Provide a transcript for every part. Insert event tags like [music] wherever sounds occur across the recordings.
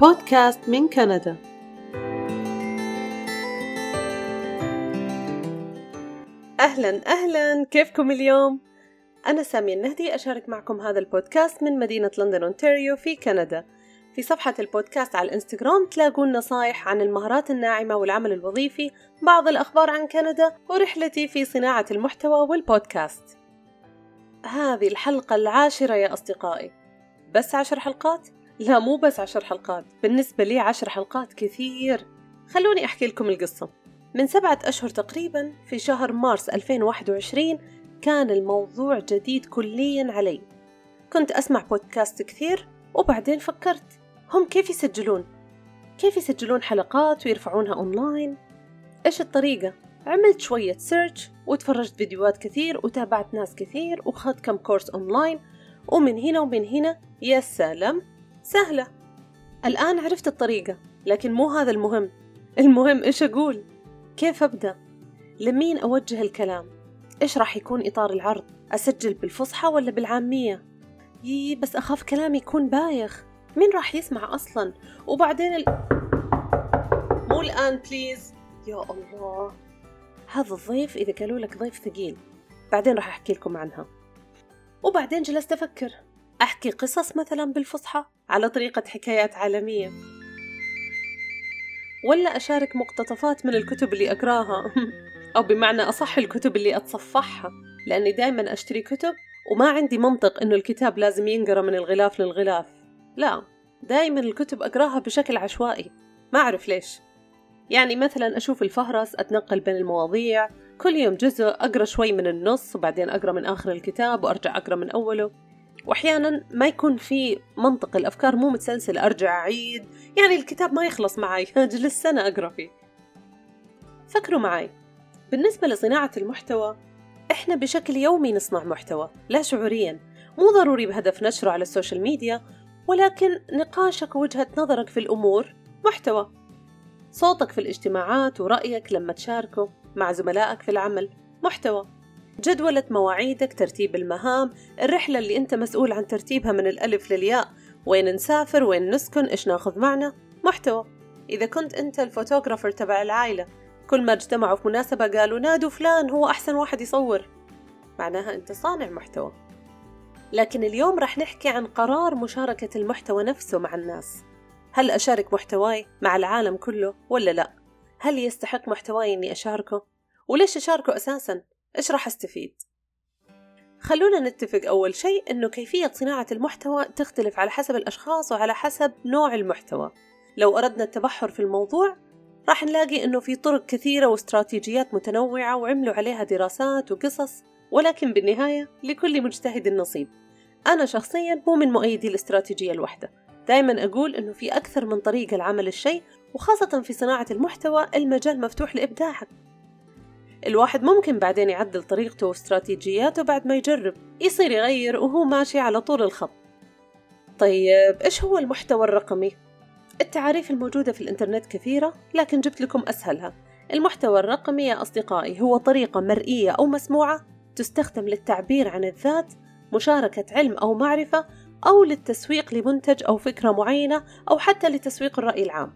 بودكاست من كندا. أهلا أهلا. كيفكم اليوم؟ أنا سامية النهدي أشارك معكم هذا البودكاست من مدينة لندن أونتاريو في كندا. في صفحة البودكاست على الإنستغرام تلاقون نصايح عن المهارات الناعمة والعمل الوظيفي بعض الأخبار عن كندا ورحلتي في صناعة المحتوى والبودكاست. هذه الحلقة العاشرة يا أصدقائي. بس عشر حلقات؟ لا مو بس عشر حلقات بالنسبة لي عشر حلقات كثير خلوني أحكي لكم القصة من سبعة أشهر تقريبا في شهر مارس 2021 كان الموضوع جديد كليا علي كنت أسمع بودكاست كثير وبعدين فكرت هم كيف يسجلون؟ كيف يسجلون حلقات ويرفعونها أونلاين؟ إيش الطريقة؟ عملت شوية search وتفرجت فيديوهات كثير وتابعت ناس كثير وخذت كم course online ومن هنا ومن هنا يا سلام سهلة. الآن عرفت الطريقة لكن مو هذا المهم. المهم إيش أقول؟ كيف أبدأ؟ لمين أوجه الكلام؟ إيش راح يكون إطار العرض؟ أسجل بالفصحى ولا بالعامية؟ يي بس أخاف كلامي يكون بايخ. مين راح يسمع أصلا؟ وبعدين ال... مو الآن بليز يا الله. هذا الضيف إذا قالوا لك ضيف ثقيل. بعدين راح أحكي لكم عنها. وبعدين جلست أفكر. أحكي قصص مثلا بالفصحى على طريقة حكايات عالمية. ولا أشارك مقتطفات من الكتب اللي أقراها. [laughs] أو بمعنى أصح الكتب اللي أتصفحها. لأني دائما أشتري كتب وما عندي منطق إنه الكتاب لازم ينقرأ من الغلاف للغلاف. لا دائما الكتب أقراها بشكل عشوائي. ما أعرف ليش. يعني مثلا أشوف الفهرس أتنقل بين المواضيع. كل يوم جزء أقرأ شوي من النص وبعدين أقرأ من آخر الكتاب وأرجع أقرأ من أوله. وأحيانا ما يكون في منطق الأفكار مو متسلسلة أرجع أعيد. يعني الكتاب ما يخلص معي [laughs] أجلس سنة أقرأ فيه. فكروا معي. بالنسبة لصناعة المحتوى إحنا بشكل يومي نصنع محتوى لا شعوريا. مو ضروري بهدف نشره على ال social media ولكن نقاشك ووجهة نظرك في الأمور محتوى. صوتك في الاجتماعات ورأيك لما تشاركه مع زملائك في العمل محتوى. جدولة مواعيدك ترتيب المهام الرحلة اللي أنت مسؤول عن ترتيبها من الألف للياء وين نسافر وين نسكن إيش ناخذ معنا محتوى إذا كنت أنت الفوتوغرافر تبع العائلة كل ما اجتمعوا في مناسبة قالوا نادوا فلان هو أحسن واحد يصور معناها أنت صانع محتوى لكن اليوم رح نحكي عن قرار مشاركة المحتوى نفسه مع الناس هل أشارك محتواي مع العالم كله ولا لا؟ هل يستحق محتواي إني أشاركه؟ وليش أشاركه أساساً؟ إيش راح أستفيد؟ خلونا نتفق أول شيء إنه كيفية صناعة المحتوى تختلف على حسب الأشخاص وعلى حسب نوع المحتوى. لو أردنا التبحر في الموضوع راح نلاقي إنه في طرق كثيرة واستراتيجيات متنوعة وعملوا عليها دراسات وقصص ولكن بالنهاية لكل مجتهد نصيب. أنا شخصيا مو من مؤيدي الاستراتيجية الواحدة دائما أقول إنه في أكثر من طريقة لعمل الشيء وخاصة في صناعة المحتوى المجال مفتوح لإبداعك. الواحد ممكن بعدين يعدل طريقته واستراتيجياته بعد ما يجرب. يصير يغير وهو ماشي على طول الخط. طيب إيش هو المحتوى الرقمي؟ التعاريف الموجودة في الإنترنت كثيرة لكن جبت لكم أسهلها. المحتوى الرقمي يا أصدقائي هو طريقة مرئية أو مسموعة تستخدم للتعبير عن الذات مشاركة علم أو معرفة أو للتسويق لمنتج أو فكرة معينة أو حتى لتسويق الرأي العام.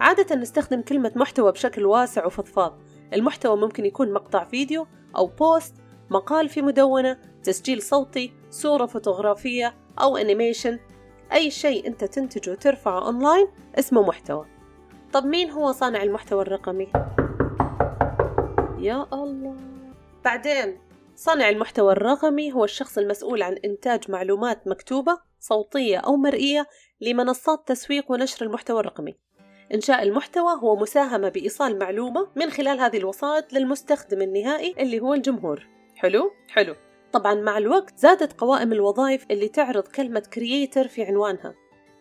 عادة نستخدم كلمة محتوى بشكل واسع وفضفاض المحتوى ممكن يكون مقطع فيديو أو post مقال في مدونة تسجيل صوتي صورة فوتوغرافية أو animation أي شيء أنت تنتجه وترفعه أونلاين اسمه محتوى. طب مين هو صانع المحتوى الرقمي؟ يا الله. بعدين صانع المحتوى الرقمي هو الشخص المسؤول عن إنتاج معلومات مكتوبة صوتية أو مرئية لمنصات تسويق ونشر المحتوى الرقمي. إنشاء المحتوى هو مساهمة بإيصال معلومة من خلال هذه الوسائط للمستخدم النهائي اللي هو الجمهور. حلو؟ حلو. طبعا مع الوقت زادت قوائم الوظائف اللي تعرض كلمة كرييتر في عنوانها.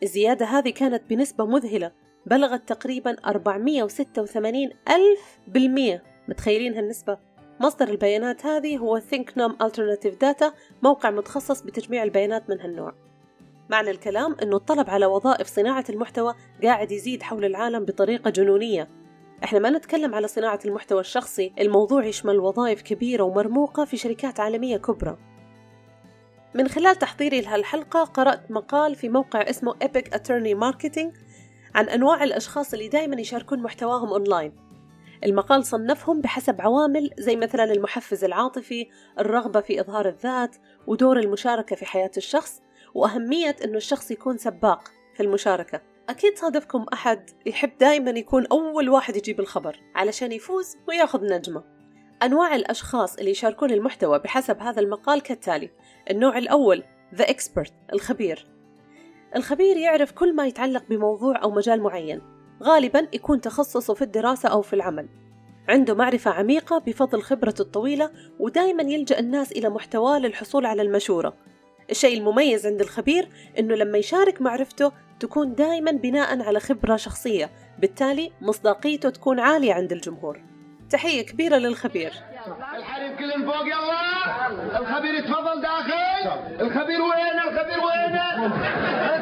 الزيادة هذه كانت بنسبة مذهلة بلغت تقريبا 486 ألف بالمية. متخيلين هالنسبة؟ مصدر البيانات هذه هو ThinkNum Alternative Data موقع متخصص بتجميع البيانات من هالنوع. معنى الكلام أنه الطلب على وظائف صناعة المحتوى قاعد يزيد حول العالم بطريقة جنونية. إحنا ما نتكلم على صناعة المحتوى الشخصي الموضوع يشمل وظائف كبيرة ومرموقة في شركات عالمية كبرى. من خلال تحضيري لهالحلقة قرأت مقال في موقع اسمه Epic Attorney Marketing عن أنواع الأشخاص اللي دايما يشاركون محتواهم أونلاين. المقال صنفهم بحسب عوامل زي مثلا المحفز العاطفي الرغبة في إظهار الذات ودور المشاركة في حياة الشخص وأهمية أنه الشخص يكون سباق في المشاركة. أكيد صادفكم أحد يحب دايما يكون أول واحد يجيب الخبر علشان يفوز ويأخذ نجمة. أنواع الأشخاص اللي يشاركون المحتوى بحسب هذا المقال كالتالي النوع الأول The Expert الخبير. الخبير يعرف كل ما يتعلق بموضوع أو مجال معين. غالبا يكون تخصصه في الدراسة أو في العمل. عنده معرفة عميقة بفضل خبرته الطويلة ودائما يلجأ الناس إلى محتواه للحصول على المشورة. الشيء المميز عند الخبير إنه لما يشارك معرفته تكون دائما بناء على خبرة شخصية بالتالي مصداقيته تكون عالية عند الجمهور. تحية كبيرة للخبير. الحريم كلهم فوق يلا. الخبير يتفضل داخل. الخبير وين؟ الخبير وين؟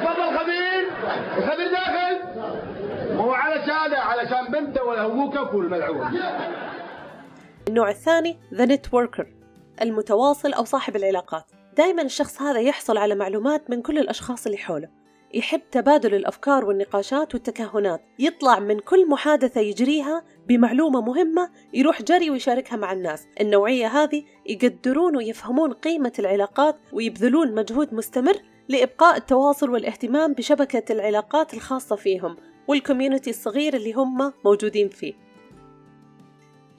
تفضل خبير. الخبير داخل. هو علشان علشان بنته ولا هو كفو الملعون. النوع الثاني the networker المتواصل أو صاحب العلاقات. دائما الشخص هذا يحصل على معلومات من كل الأشخاص اللي حوله. يحب تبادل الأفكار والنقاشات والتكهنات. يطلع من كل محادثة يجريها بمعلومة مهمة يروح جري ويشاركها مع الناس. النوعية هذه يقدرون ويفهمون قيمة العلاقات ويبذلون مجهود مستمر لإبقاء التواصل والاهتمام بشبكة العلاقات الخاصة فيهم والكوميونتي الصغير اللي هم موجودين فيه.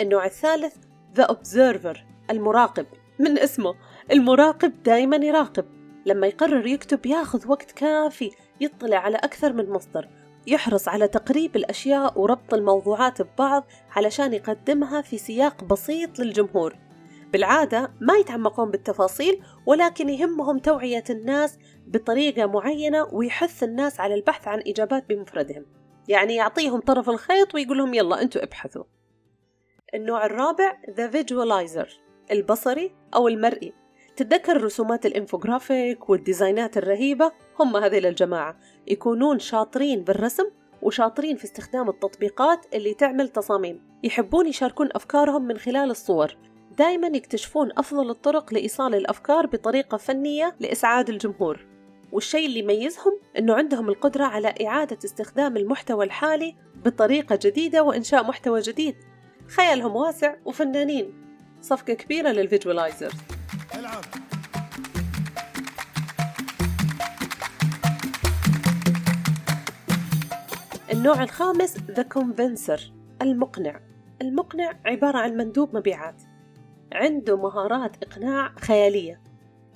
النوع الثالث The Observer المراقب. من اسمه؟ المراقب دائما يراقب. لما يقرر يكتب ياخذ وقت كافي يطلع على أكثر من مصدر يحرص على تقريب الأشياء وربط الموضوعات ببعض علشان يقدمها في سياق بسيط للجمهور. بالعادة ما يتعمقون بالتفاصيل ولكن يهمهم توعية الناس بطريقة معينة ويحث الناس على البحث عن إجابات بمفردهم. يعني يعطيهم طرف الخيط ويقول لهم يلا أنتوا ابحثوا. النوع الرابع The Visualizer البصري أو المرئي. تتذكر رسومات الانفوغرافيك والديزاينات الرهيبة؟ هم هذيل الجماعة. يكونون شاطرين بالرسم وشاطرين في استخدام التطبيقات اللي تعمل تصاميم. يحبون يشاركون أفكارهم من خلال الصور. دائما يكتشفون أفضل الطرق لإيصال الأفكار بطريقة فنية لإسعاد الجمهور. والشيء اللي يميزهم أنه عندهم القدرة على إعادة استخدام المحتوى الحالي بطريقة جديدة وإنشاء محتوى جديد. خيالهم واسع وفنانين. صفقة كبيرة لل visualizers العب. النوع الخامس the convincer المقنع. المقنع عبارة عن مندوب مبيعات. عنده مهارات إقناع خيالية.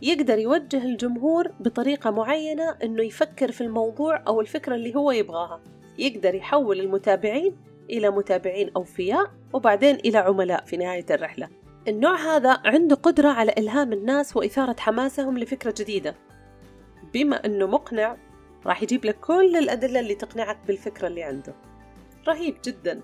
يقدر يوجه الجمهور بطريقة معينة إنه يفكر في الموضوع أو الفكرة اللي هو يبغاها. يقدر يحول المتابعين إلى متابعين أوفياء وبعدين إلى عملاء في نهاية الرحلة. النوع هذا عنده قدرة على إلهام الناس وإثارة حماسهم لفكرة جديدة. بما أنه مقنع راح يجيب لك كل الأدلة اللي تقنعك بالفكرة اللي عنده. رهيب جدا.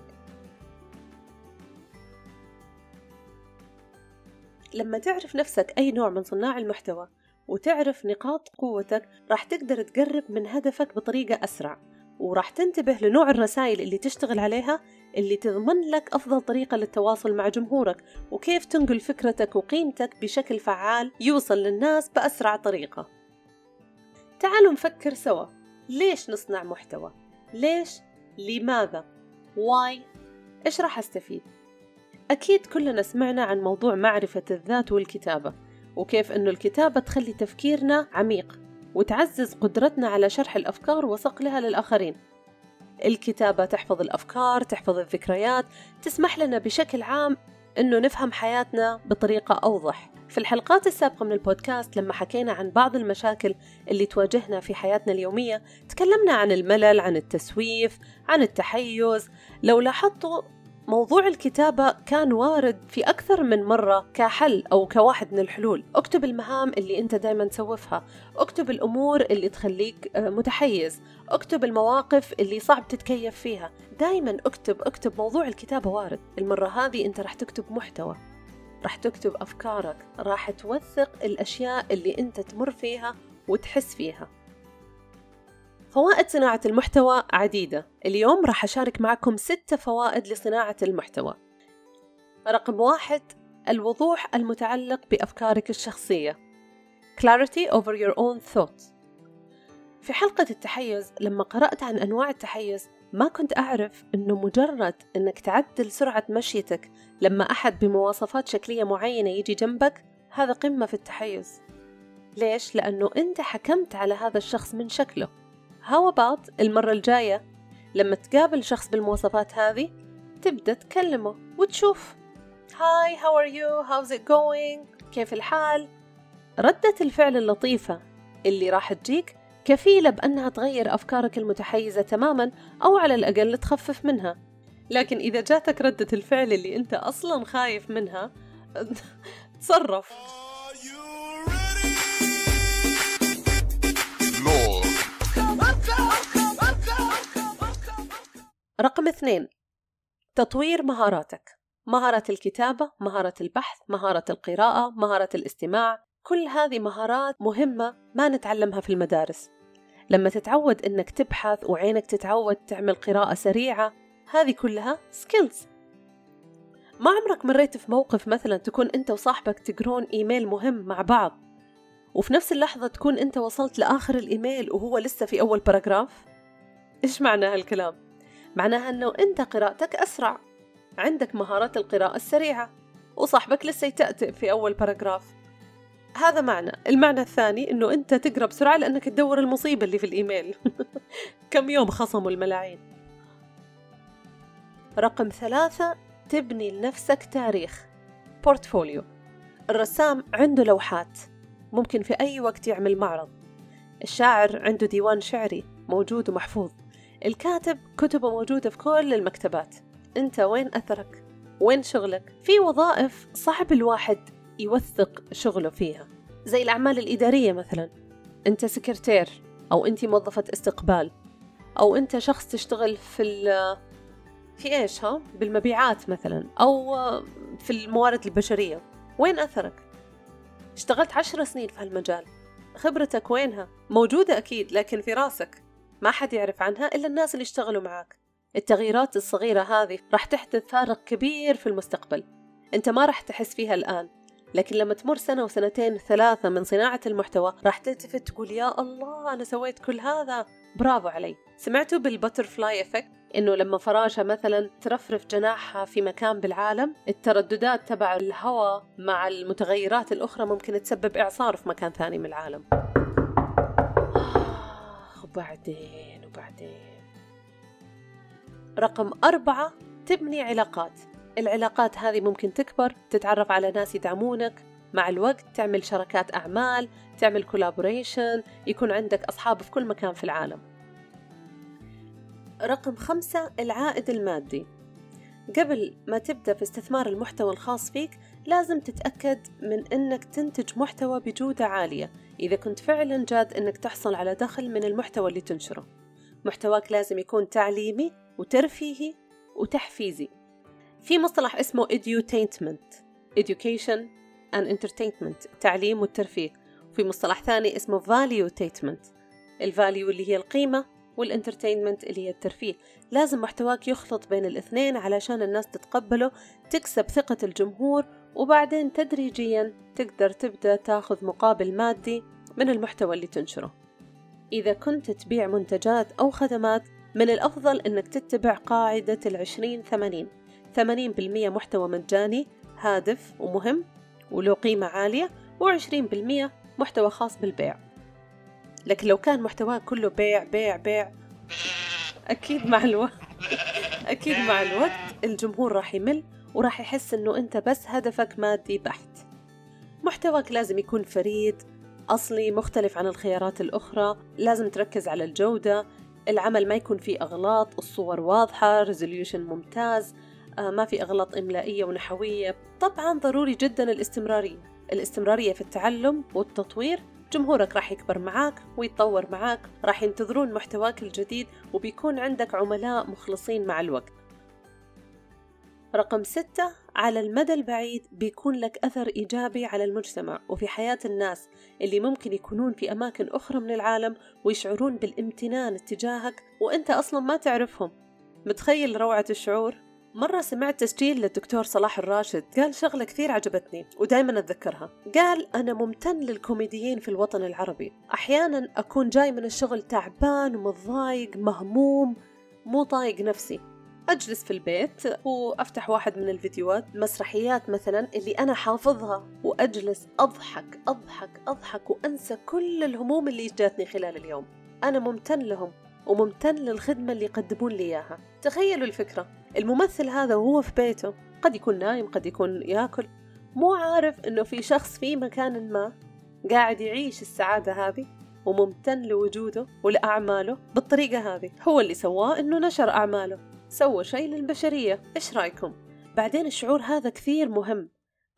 لما تعرف نفسك أي نوع من صناع المحتوى وتعرف نقاط قوتك راح تقدر تقرب من هدفك بطريقة أسرع. وراح تنتبه لنوع الرسائل اللي تشتغل عليها اللي تضمن لك أفضل طريقة للتواصل مع جمهورك وكيف تنقل فكرتك وقيمتك بشكل فعال يوصل للناس بأسرع طريقة تعالوا نفكر سوا ليش نصنع محتوى؟ ليش؟ لماذا؟ واي؟ إيش راح أستفيد؟ أكيد كلنا سمعنا عن موضوع معرفة الذات والكتابة وكيف أنه الكتابة تخلي تفكيرنا عميق وتعزز قدرتنا على شرح الأفكار وصقلها للآخرين الكتابة تحفظ الأفكار تحفظ الذكريات تسمح لنا بشكل عام أنه نفهم حياتنا بطريقة أوضح. في الحلقات السابقة من البودكاست لما حكينا عن بعض المشاكل اللي تواجهنا في حياتنا اليومية تكلمنا عن الملل عن التسويف عن التحيز. لو لاحظتوا موضوع الكتابة كان وارد في أكثر من مرة كحل أو كواحد من الحلول. اكتب المهام اللي أنت دايما تسوفها. اكتب الأمور اللي تخليك آه، متحيز. اكتب المواقف اللي صعب تتكيف فيها. دايما اكتب اكتب. موضوع الكتابة وارد. المرة هذه أنت راح تكتب محتوى راح تكتب أفكارك راح توثق الأشياء اللي أنت تمر فيها وتحس فيها. فوائد صناعة المحتوى عديدة. اليوم راح أشارك معكم ستة فوائد لصناعة المحتوى. رقم واحد الوضوح المتعلق بأفكارك الشخصية. Clarity over your own thoughts. في حلقة التحيز لما قرأت عن أنواع التحيز ما كنت أعرف أنه مجرد أنك تعدل سرعة مشيتك لما أحد بمواصفات شكلية معينة يجي جنبك هذا قمة في التحيز. ليش؟ لأنه أنت حكمت على هذا الشخص من شكله. How about المرة الجاية. لما تقابل شخص بالمواصفات هذه تبدأ تكلمه وتشوف هاي how are you? How's it going? كيف الحال? ردة الفعل اللطيفة اللي راح تجيك كفيلة بأنها تغير أفكارك المتحيزة تماما أو على الأقل تخفف منها. لكن إذا جاتك ردة الفعل اللي أنت أصلا خايف منها [laughs] تصرف. رقم اثنين تطوير مهاراتك مهارة الكتابة، مهارة البحث، مهارة القراءة، مهارة الاستماع، كل هذه مهارات مهمة ما نتعلمها في المدارس. لما تتعود إنك تبحث وعينك تتعود تعمل قراءة سريعة، هذه كلها skills. ما عمرك مريت في موقف مثلا تكون أنت وصاحبك تقرون إيميل مهم مع بعض وفي نفس اللحظة تكون أنت وصلت لآخر الإيميل وهو لسه في أول paragraph؟ إيش معنى هالكلام؟ معناها أنه أنت قراءتك أسرع. عندك مهارات القراءة السريعة وصاحبك لسه يتأتئ في أول paragraph هذا معنى. المعنى الثاني أنه أنت تقرأ بسرعة لأنك تدور المصيبة اللي في الإيميل. [laughs] كم يوم خصموا الملاعين رقم ثلاثة تبني لنفسك تاريخ. بورتفوليو الرسام عنده لوحات. ممكن في أي وقت يعمل معرض. الشاعر عنده ديوان شعري موجود ومحفوظ. الكاتب كتبه موجودة في كل المكتبات أنت وين أثرك؟ وين شغلك؟ في وظائف صعب الواحد يوثق شغله فيها زي الأعمال الإدارية مثلا أنت سكرتير أو أنت موظفة استقبال أو أنت شخص تشتغل في في إيش ها؟ بالمبيعات مثلا أو في الموارد البشرية وين أثرك؟ اشتغلت عشر سنين في هالمجال خبرتك وينها؟ موجودة أكيد لكن في راسك ما حد يعرف عنها إلا الناس اللي اشتغلوا معاك. التغييرات الصغيرة هذه راح تحدث فارق كبير في المستقبل. أنت ما راح تحس فيها الآن لكن لما تمر سنة وسنتين ثلاثة من صناعة المحتوى راح تلتفت تقول يا الله أنا سويت كل هذا. برافو علي. سمعتوا بال butterfly effect إنه لما فراشة مثلا ترفرف جناحها في مكان بالعالم الترددات تبع الهواء مع المتغيرات الأخرى ممكن تسبب إعصار في مكان ثاني من العالم. وبعدين وبعدين. رقم أربعة تبني علاقات. العلاقات هذه ممكن تكبر تتعرف على ناس يدعمونك. مع الوقت تعمل شركات أعمال تعمل كولابوريشن يكون عندك أصحاب في كل مكان في العالم. رقم خمسة العائد المادي. قبل ما تبدأ في استثمار المحتوى الخاص فيك لازم تتأكد من أنك تنتج محتوى بجودة عالية. إذا كنت فعلا جاد أنك تحصل على دخل من المحتوى اللي تنشره. محتواك لازم يكون تعليمي وترفيهي وتحفيزي. في مصطلح اسمه edutainment education and entertainment تعليم والترفيه. وفي مصطلح ثاني اسمه valuetainment ال value اللي هي القيمة وال entertainment اللي هي الترفيه. لازم محتواك يخلط بين الاثنين علشان الناس تتقبله تكسب ثقة الجمهور وبعدين تدريجيا تقدر تبدأ تاخذ مقابل مادي من المحتوى اللي تنشره. إذا كنت تبيع منتجات أو خدمات من الأفضل أنك تتبع قاعدة العشرين ثمانين. ثمانين بالمية محتوى مجاني هادف ومهم وله قيمة عالية وعشرين بالمية محتوى خاص بالبيع. لكن لو كان محتواك كله بيع بيع بيع أكيد مع الوقت أكيد مع الوقت الجمهور راح يمل. وراح يحس أنه أنت بس هدفك مادي بحت. محتواك لازم يكون فريد أصلي مختلف عن الخيارات الأخرى لازم تركز على الجودة العمل ما يكون فيه أغلاط الصور واضحة ريزوليوشن ممتاز آه، ما في أغلاط إملائية ونحوية. طبعا ضروري جدا الاستمرارية. الاستمرارية في التعلم والتطوير جمهورك راح يكبر معاك ويتطور معاك راح ينتظرون محتواك الجديد وبيكون عندك عملاء مخلصين مع الوقت. رقم ستة على المدى البعيد بيكون لك أثر إيجابي على المجتمع وفي حياة الناس اللي ممكن يكونون في أماكن أخرى من العالم ويشعرون بالامتنان اتجاهك وأنت أصلا ما تعرفهم. متخيل روعة الشعور؟ مرة سمعت تسجيل للدكتور صلاح الراشد قال شغلة كثير عجبتني ودائما أتذكرها. قال أنا ممتن للكوميديين في الوطن العربي. أحيانا أكون جاي من الشغل تعبان ومتضايق مهموم مو طايق نفسي. أجلس في البيت وأفتح واحد من الفيديوهات مسرحيات مثلا اللي أنا حافظها وأجلس أضحك أضحك أضحك وأنسى كل الهموم اللي جاتني خلال اليوم. أنا ممتن لهم وممتن للخدمة اللي يقدمون لي إياها. تخيلوا الفكرة الممثل هذا وهو في بيته قد يكون نايم قد يكون ياكل مو عارف إنه في شخص في مكان ما قاعد يعيش السعادة هذه وممتن لوجوده ولأعماله بالطريقة هذه. هو اللي سواه إنه نشر أعماله. سوى شيء للبشرية. إيش رأيكم؟ بعدين الشعور هذا كثير مهم.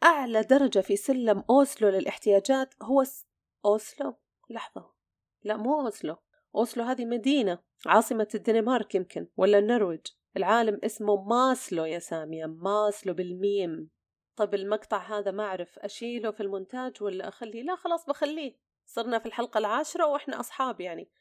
أعلى درجة في سلم أوسلو للاحتياجات هو س... أوسلو؟ لحظة. لا مو أوسلو. أوسلو هذه مدينة عاصمة الدنمارك يمكن ولا النرويج. العالم اسمه ماسلو يا سامية ماسلو بالميم. طب المقطع هذا ما أعرف أشيله في المونتاج ولا أخليه؟ لا خلاص بخليه. صرنا في الحلقة العاشرة وإحنا أصحاب يعني.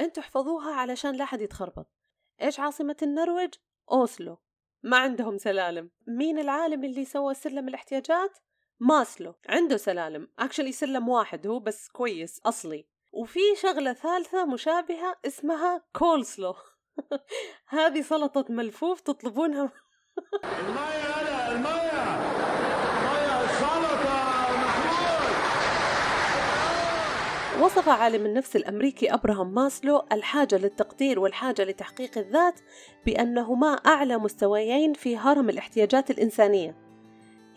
أنتوا احفظوها علشان لا حد يتخربط. إيش عاصمة النرويج؟ أوسلو. ما عندهم سلالم. مين العالم اللي سوى سلم الاحتياجات؟ ماسلو. عنده سلالم. actually سلم واحد هو بس كويس أصلي. وفي شغلة ثالثة مشابهة اسمها كولسلو. [laughs] هذه سلطة ملفوف تطلبونها. المية هلا المية وصف عالم النفس الأمريكي أبراهام ماسلو الحاجة للتقدير والحاجة لتحقيق الذات بأنهما أعلى مستويين في هرم الاحتياجات الإنسانية.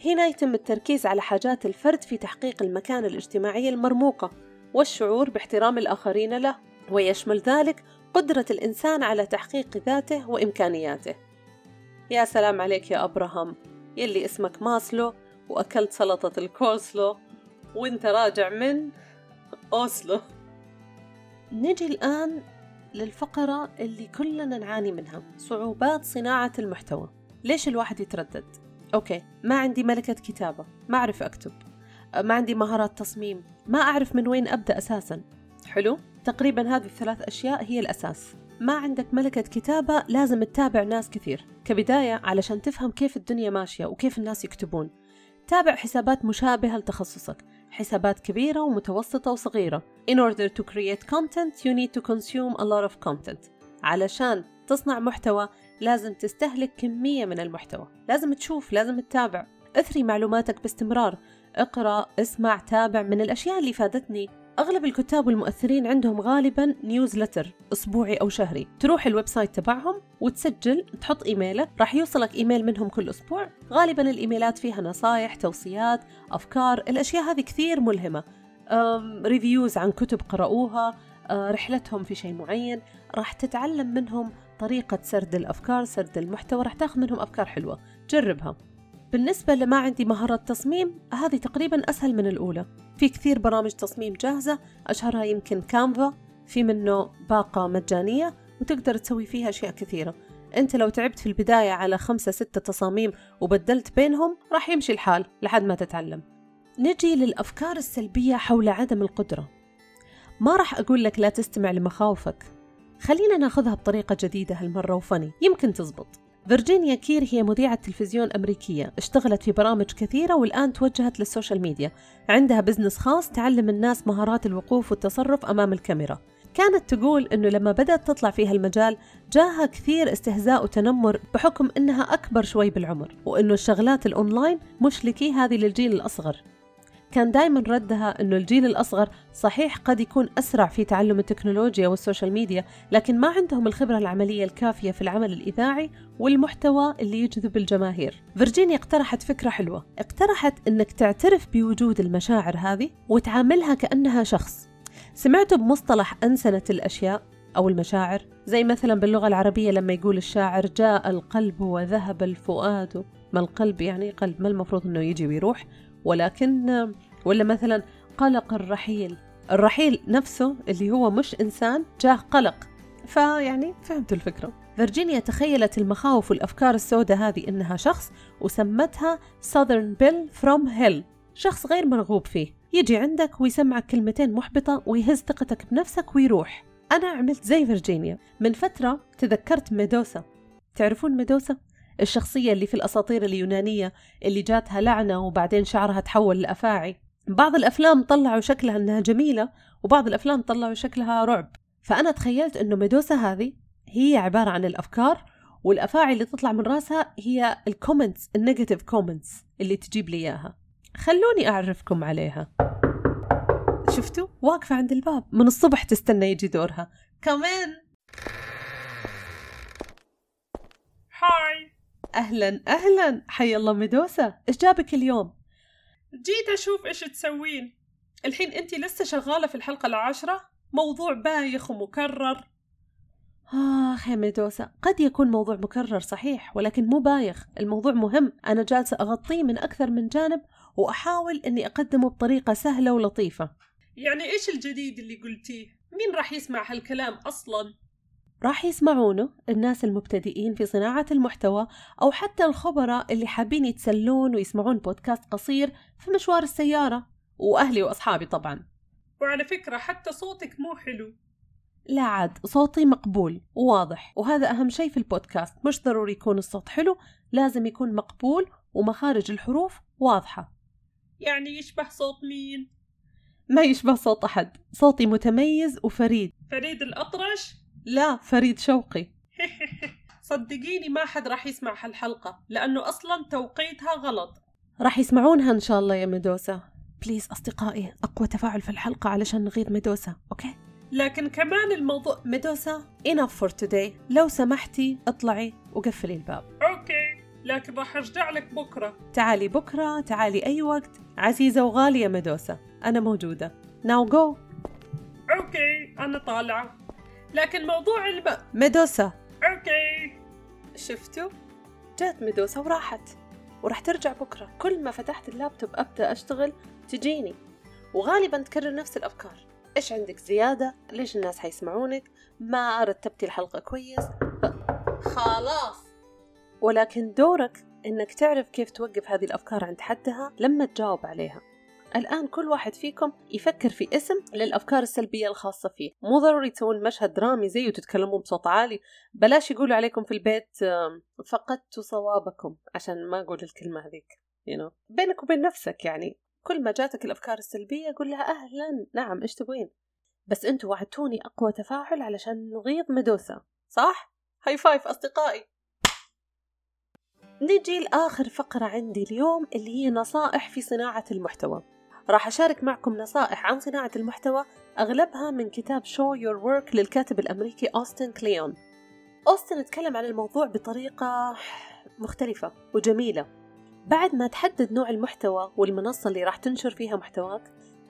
هنا يتم التركيز على حاجات الفرد في تحقيق المكانة الاجتماعية المرموقة والشعور باحترام الآخرين له ويشمل ذلك قدرة الإنسان على تحقيق ذاته وإمكانياته. يا سلام عليك يا أبراهام. يلي اسمك ماسلو وأكلت سلطة الكولسلو وانت راجع من [laughs] أوسلو. نجي الآن للفقرة اللي كلنا نعاني منها صعوبات صناعة المحتوى. ليش الواحد يتردد؟ okay ما عندي ملكة كتابة ما أعرف أكتب. ما عندي مهارات تصميم ما أعرف من وين أبدأ أساسا. حلو؟ تقريبا هذه الثلاث أشياء هي الأساس. ما عندك ملكة كتابة لازم تتابع ناس كثير. كبداية علشان تفهم كيف الدنيا ماشية وكيف الناس يكتبون. تابع حسابات مشابهة لتخصصك. حسابات كبيرة ومتوسطة وصغيرة. In order to create content you need to consume a lot of content. علشان تصنع محتوى لازم تستهلك كمية من المحتوى. لازم تشوف لازم تتابع. اثري معلوماتك باستمرار. اقرأ اسمع تابع من الأشياء اللي فادتني. أغلب الكتاب والمؤثرين عندهم غالبا newsletter أسبوعي أو شهري. تروح ال website تبعهم وتسجل تحط إيميلك راح يوصلك إيميل منهم كل أسبوع. غالبا الإيميلات فيها نصايح توصيات أفكار الأشياء هذه كثير ملهمة. ريفيوز عن كتب قرأوها رحلتهم في شيء معين. راح تتعلم منهم طريقة سرد الأفكار سرد المحتوى راح تاخذ منهم أفكار حلوة. جربها. بالنسبة لما عندي مهارة تصميم هذه تقريبا أسهل من الأولى. في كثير برامج تصميم جاهزة أشهرها يمكن كانفا في منه باقة مجانية وتقدر تسوي فيها أشياء كثيرة. أنت لو تعبت في البداية على خمسة ستة تصاميم وبدلت بينهم راح يمشي الحال لحد ما تتعلم. نجي للأفكار السلبية حول عدم القدرة. ما راح أقول لك لا تستمع لمخاوفك. خلينا ناخذها بطريقة جديدة هالمرة وفني. يمكن تزبط. فيرجينيا كير هي مذيعة تلفزيون أمريكية اشتغلت في برامج كثيرة والآن توجهت لل social media. عندها business خاص تعلم الناس مهارات الوقوف والتصرف أمام الكاميرا. كانت تقول أنه لما بدأت تطلع في هالمجال جاها كثير استهزاء وتنمر بحكم أنها أكبر شوي بالعمر وأنه الشغلات الأونلاين مش لكي هذه للجيل الأصغر. كان دائما ردها أنه الجيل الأصغر صحيح قد يكون أسرع في تعلم التكنولوجيا وال social media لكن ما عندهم الخبرة العملية الكافية في العمل الإذاعي والمحتوى اللي يجذب الجماهير. فيرجينيا اقترحت فكرة حلوة. اقترحت أنك تعترف بوجود المشاعر هذه وتعاملها كأنها شخص. سمعتوا بمصطلح أنسنة الأشياء أو المشاعر؟ زي مثلا باللغة العربية لما يقول الشاعر جاء القلب وذهب الفؤاد. ما القلب يعني قلب ما المفروض أنه يجي ويروح. ولكن ولا مثلا قلق الرحيل. الرحيل نفسه اللي هو مش إنسان جاه قلق. فيعني فهمتوا الفكرة. فيرجينيا تخيلت المخاوف والأفكار السوداء هذه إنها شخص وسمتها Southern Bill from Hell. شخص غير مرغوب فيه. يجي عندك ويسمعك كلمتين محبطة ويهز ثقتك بنفسك ويروح. أنا عملت زي فيرجينيا. من فترة تذكرت ميدوسا. تعرفون ميدوسا؟ الشخصية اللي في الأساطير اليونانية اللي جاتها لعنة وبعدين شعرها تحول لأفاعي. بعض الأفلام طلعوا شكلها أنها جميلة وبعض الأفلام طلعوا شكلها رعب. فأنا تخيلت أنه ميدوسا هذه هي عبارة عن الأفكار والأفاعي اللي تطلع من راسها هي ال comments ال negative comments اللي تجيب لي إياها. خلوني أعرفكم عليها. شفتوا؟ واقفة عند الباب. من الصبح تستنى يجي دورها. كمان هاي أهلا أهلا. حي الله ميدوسا. إيش جابك اليوم؟ جيت أشوف إيش تسوين. الحين أنت لسه شغالة في الحلقة العاشرة؟ موضوع بايخ ومكرر. آخ يا ميدوسا قد يكون موضوع مكرر صحيح ولكن مو بايخ. الموضوع مهم. أنا جالسة أغطيه من أكثر من جانب وأحاول أني أقدمه بطريقة سهلة ولطيفة. يعني إيش الجديد اللي قلتيه؟ مين راح يسمع هالكلام أصلا؟ راح يسمعونه الناس المبتدئين في صناعة المحتوى أو حتى الخبراء اللي حابين يتسلون ويسمعون بودكاست قصير في مشوار السيارة وأهلي وأصحابي طبعا. وعلى فكرة حتى صوتك مو حلو. لا عاد صوتي مقبول وواضح وهذا أهم شيء في البودكاست. مش ضروري يكون الصوت حلو لازم يكون مقبول ومخارج الحروف واضحة. يعني يشبه صوت مين؟ ما يشبه صوت أحد صوتي متميز وفريد. فريد الأطرش؟ لا. فريد شوقي. [laughs] صدقيني ما حد راح يسمع هالحلقة لأنه أصلا توقيتها غلط. راح يسمعونها إن شاء الله يا ميدوسا. please أصدقائي أقوى تفاعل في الحلقة علشان نغيظ ميدوسا okay؟ لكن كمان الموضوع ميدوسا enough for today. لو سمحتي اطلعي وقفلي الباب. okay. لكن راح أرجع لك بكرة. تعالي بكرة تعالي أي وقت. عزيزة وغالية ميدوسا أنا موجودة. Now go. okay. أنا طالعة. لكن موضوع الب ميدوسا okay شفتوا؟ جات ميدوسا وراحت وراح ترجع بكرة كل ما فتحت اللابتوب أبدأ أشتغل تجيني وغالبا تكرر نفس الأفكار إيش عندك زيادة؟ ليش الناس حيسمعونك؟ ما رتبتي الحلقة كويس؟ خلاص ولكن دورك إنك تعرف كيف توقف هذه الأفكار عند حدها لما تجاوب عليها الآن كل واحد فيكم يفكر في اسم للأفكار السلبية الخاصة فيه. مو ضروري تسوون مشهد درامي زي وتتكلمون بصوت عالي. بلاش يقولوا عليكم في البيت فقدت صوابكم عشان ما أقول الكلمة هذيك you know. بينك وبين نفسك يعني كل ما جاتك الأفكار السلبية قول لها أهلا نعم إيش تبغين بس أنتوا وعدتوني أقوى تفاعل علشان نغيظ ميدوسا صح؟ high five أصدقائي. نجي لآخر فقرة عندي اليوم اللي هي نصائح في صناعة المحتوى. راح أشارك معكم نصائح عن صناعة المحتوى أغلبها من كتاب Show Your Work للكاتب الأمريكي أوستن كليون. أوستن تكلم عن الموضوع بطريقة مختلفة وجميلة. بعد ما تحدد نوع المحتوى والمنصة اللي راح تنشر فيها محتواك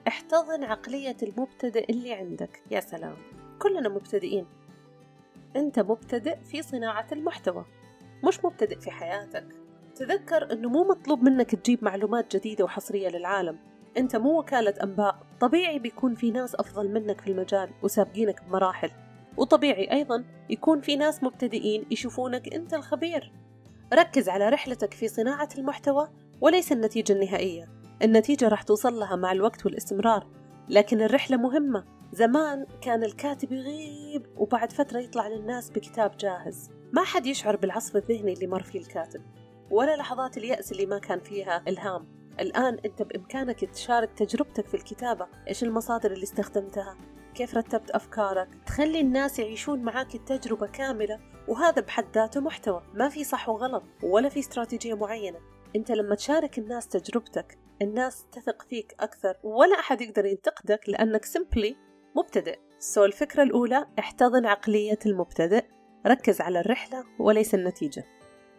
احتضن عقلية المبتدئ اللي عندك. يا سلام. كلنا مبتدئين. أنت مبتدئ في صناعة المحتوى. مش مبتدئ في حياتك. تذكر أنه مو مطلوب منك تجيب معلومات جديدة وحصرية للعالم. أنت مو وكالة أنباء. طبيعي بيكون في ناس أفضل منك في المجال وسابقينك بمراحل. وطبيعي أيضا يكون في ناس مبتدئين يشوفونك أنت الخبير. ركز على رحلتك في صناعة المحتوى وليس النتيجة النهائية. النتيجة راح توصل لها مع الوقت والاستمرار. لكن الرحلة مهمة. زمان كان الكاتب يغيب وبعد فترة يطلع للناس بكتاب جاهز. ما حد يشعر بالعصف الذهني اللي مر فيه الكاتب. ولا لحظات اليأس اللي ما كان فيها إلهام. الآن أنت بإمكانك تشارك تجربتك في الكتابة. إيش المصادر اللي استخدمتها؟ كيف رتبت أفكارك؟ تخلي الناس يعيشون معاك التجربة كاملة وهذا بحد ذاته محتوى. ما في صح وغلط ولا في استراتيجية معينة. أنت لما تشارك الناس تجربتك الناس تثق فيك أكثر ولا أحد يقدر ينتقدك لأنك simply مبتدئ. So الفكرة الأولى احتضن عقلية المبتدئ. ركز على الرحلة وليس النتيجة.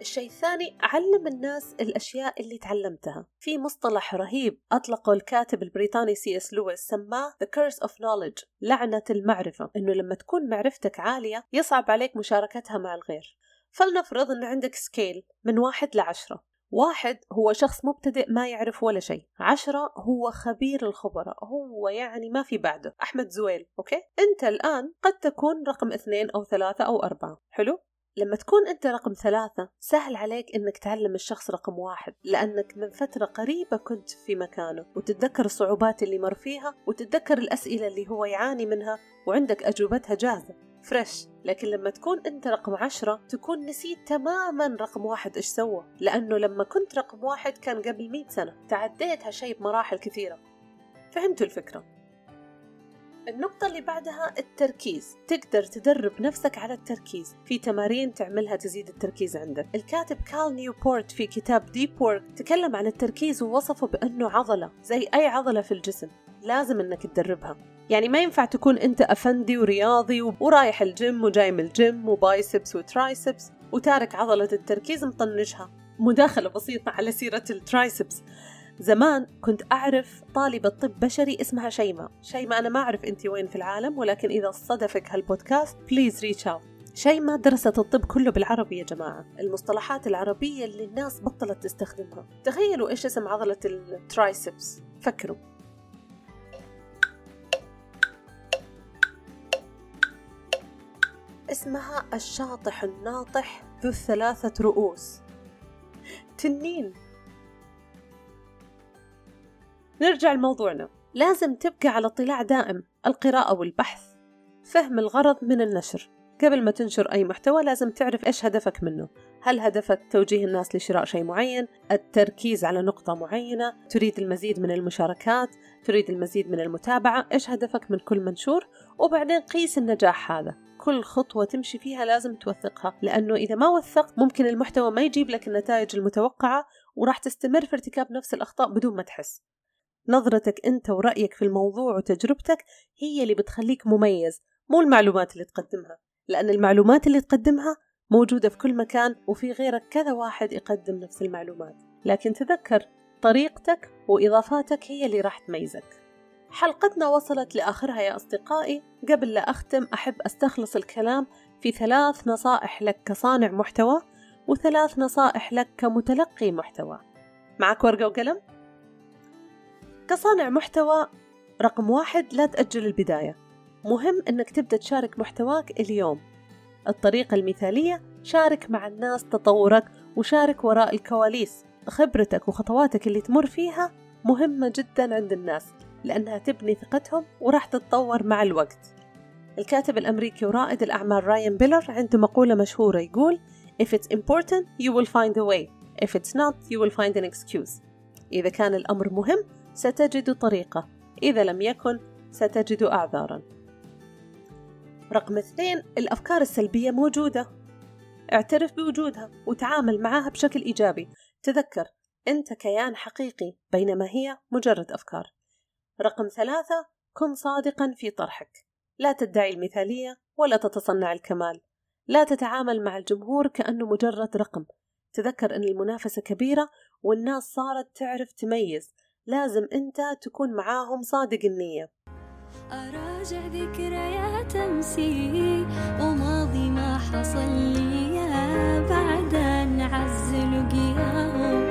الشيء الثاني علم الناس الأشياء اللي تعلمتها. في مصطلح رهيب أطلقه الكاتب البريطاني سي إس لويس سماه The Curse of Knowledge لعنة المعرفة. إنه لما تكون معرفتك عالية يصعب عليك مشاركتها مع الغير. فلنفرض أن عندك scale من واحد لعشرة. واحد هو شخص مبتدئ ما يعرف ولا شيء. عشرة هو خبير الخبراء. هو يعني ما في بعده. أحمد زويل okay؟ أنت الآن قد تكون رقم اثنين أو ثلاثة أو أربعة. حلو؟ لما تكون أنت رقم ثلاثة سهل عليك أنك تعلم الشخص رقم واحد لأنك من فترة قريبة كنت في مكانه وتتذكر الصعوبات اللي مر فيها وتتذكر الأسئلة اللي هو يعاني منها وعندك أجوبتها جاهزة. fresh لكن لما تكون أنت رقم عشرة تكون نسيت تماما رقم واحد إيش سوى لأنه لما كنت رقم واحد كان قبل مئة سنة تعديت هالشيء بمراحل كثيرة. فهمتوا الفكرة؟ النقطة اللي بعدها التركيز. تقدر تدرب نفسك على التركيز. في تمارين تعملها تزيد التركيز عندك. الكاتب كال نيوبورت في كتاب Deep Work تكلم عن التركيز ووصفه بأنه عضلة زي أي عضلة في الجسم. لازم أنك تدربها. يعني ما ينفع تكون أنت أفندي ورياضي ورايح الجيم وجاي من الجيم و biceps و triceps وتارك عضلة التركيز مطنشها. مداخلة بسيطة على سيرة ال triceps. زمان كنت أعرف طالبة طب بشري اسمها شيماء. شيماء أنا ما أعرف أنت وين في العالم ولكن إذا صدفك هالبودكاست please reach out شيماء درست الطب كله بالعربي يا جماعة. المصطلحات العربية اللي الناس بطلت تستخدمها. تخيلوا إيش اسم عضلة ال triceps. فكروا. اسمها الشاطح الناطح ذو الثلاثة رؤوس. تنين. نرجع لموضوعنا. لازم تبقى على اطلاع دائم القراءة والبحث. فهم الغرض من النشر. قبل ما تنشر أي محتوى لازم تعرف إيش هدفك منه. هل هدفك توجيه الناس لشراء شيء معين؟ التركيز على نقطة معينة؟ تريد المزيد من المشاركات؟ تريد المزيد من المتابعة؟ إيش هدفك من كل منشور؟ وبعدين قيس النجاح هذا. كل خطوة تمشي فيها لازم توثقها لأنه إذا ما وثقت ممكن المحتوى ما يجيب لك النتائج المتوقعة وراح تستمر في ارتكاب نفس الأخطاء بدون ما تحس. نظرتك أنت ورأيك في الموضوع وتجربتك هي اللي بتخليك مميز مو المعلومات اللي تقدمها. لأن المعلومات اللي تقدمها موجودة في كل مكان وفي غيرك كذا واحد يقدم نفس المعلومات. لكن تذكر طريقتك وإضافاتك هي اللي راح تميزك. حلقتنا وصلت لآخرها يا أصدقائي. قبل لا أختم أحب أستخلص الكلام في ثلاث نصائح لك كصانع محتوى وثلاث نصائح لك كمتلقي محتوى. معك ورقة وقلم؟ كصانع محتوى رقم واحد لا تأجل البداية. مهم أنك تبدأ تشارك محتواك اليوم. الطريقة المثالية شارك مع الناس تطورك وشارك وراء الكواليس. خبرتك وخطواتك اللي تمر فيها مهمة جدا عند الناس لأنها تبني ثقتهم وراح تتطور مع الوقت. الكاتب الأمريكي ورائد الأعمال راين بيلر عنده مقولة مشهورة يقول If it's important you will find a way. If it's not you will find an excuse. إذا كان الأمر مهم ستجد طريقة. إذا لم يكن ستجد أعذارا. رقم اثنين الأفكار السلبية موجودة. اعترف بوجودها وتعامل معها بشكل إيجابي. تذكر أنت كيان حقيقي بينما هي مجرد أفكار. رقم ثلاثة كن صادقا في طرحك. لا تدعي المثالية ولا تتصنع الكمال. لا تتعامل مع الجمهور كأنه مجرد رقم. تذكر أن المنافسة كبيرة والناس صارت تعرف تميز. لازم أنت تكون معاهم صادق النية. أراجع ذكريات أمسي وماضي ما حصل لي بعد أن عز لقياهم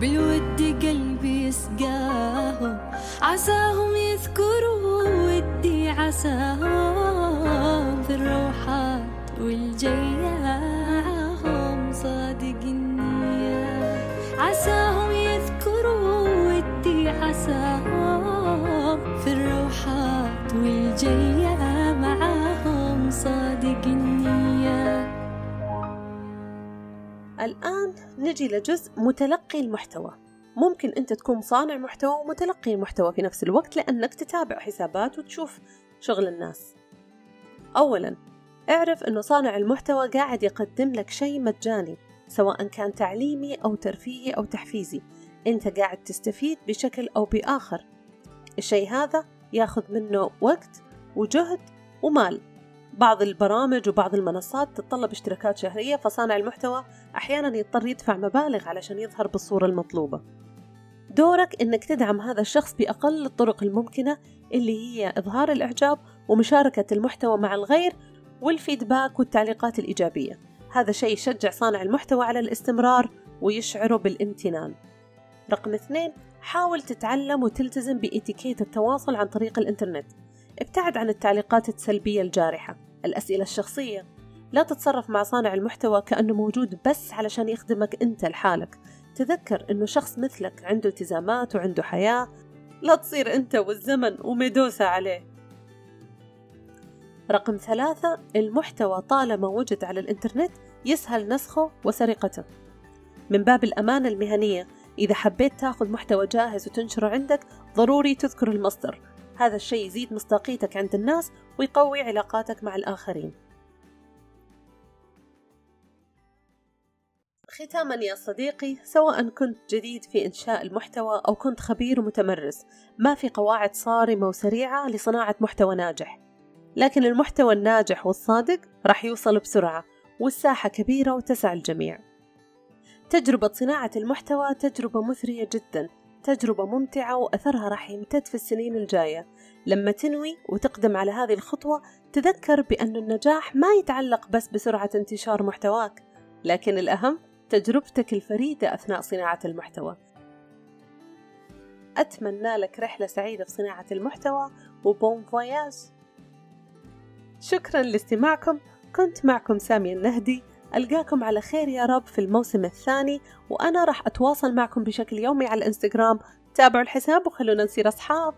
بالود قلبي يسقاهم. عساهم يذكروا ودي عساهم في الروحات والجياهم صادق النية. عساهم والجية معاهم صادق النية الآن نجي لجزء متلقي المحتوى. ممكن أنت تكون صانع محتوى ومتلقي المحتوى في نفس الوقت لأنك تتابع حسابات وتشوف شغل الناس. أولا اعرف أنه صانع المحتوى قاعد يقدم لك شيء مجاني سواء كان تعليمي أو ترفيهي أو تحفيزي. أنت قاعد تستفيد بشكل أو بآخر. الشيء هذا ياخذ منه وقت وجهد ومال. بعض البرامج وبعض المنصات تتطلب اشتراكات شهرية فصانع المحتوى أحيانا يضطر يدفع مبالغ علشان يظهر بالصورة المطلوبة. دورك إنك تدعم هذا الشخص بأقل الطرق الممكنة اللي هي إظهار الإعجاب ومشاركة المحتوى مع الغير والفيدباك والتعليقات الإيجابية. هذا شيء يشجع صانع المحتوى على الاستمرار ويشعره بالامتنان. رقم اثنين حاول تتعلم وتلتزم بإتيكيت التواصل عن طريق الإنترنت. ابتعد عن التعليقات السلبية الجارحة. الأسئلة الشخصية لا تتصرف مع صانع المحتوى كأنه موجود بس علشان يخدمك أنت لحالك. تذكر أنه شخص مثلك عنده التزامات وعنده حياة. لا تصير أنت والزمن وميدوسة عليه. رقم ثلاثة المحتوى طالما وجد على الإنترنت يسهل نسخه وسرقته. من باب الأمانة المهنية إذا حبيت تأخذ محتوى جاهز وتنشره عندك ضروري تذكر المصدر. هذا الشيء يزيد مصداقيتك عند الناس ويقوي علاقاتك مع الآخرين. ختاما يا صديقي سواء كنت جديد في إنشاء المحتوى أو كنت خبير ومتمرس ما في قواعد صارمة وسريعة لصناعة محتوى ناجح. لكن المحتوى الناجح والصادق راح يوصل بسرعة والساحة كبيرة وتسع الجميع. تجربة صناعة المحتوى تجربة مثرية جدا تجربة ممتعة وأثرها راح يمتد في السنين الجاية. لما تنوي وتقدم على هذه الخطوة تذكر بأن النجاح ما يتعلق بس بسرعة انتشار محتواك لكن الأهم تجربتك الفريدة أثناء صناعة المحتوى. أتمنى لك رحلة سعيدة في صناعة المحتوى وبون فواياج. شكرا لاستماعكم. كنت معكم سامية النهدي. ألقاكم على خير يا رب في الموسم الثاني وأنا راح أتواصل معكم بشكل يومي على الإنستغرام. تابعوا الحساب وخلونا نصير أصحاب.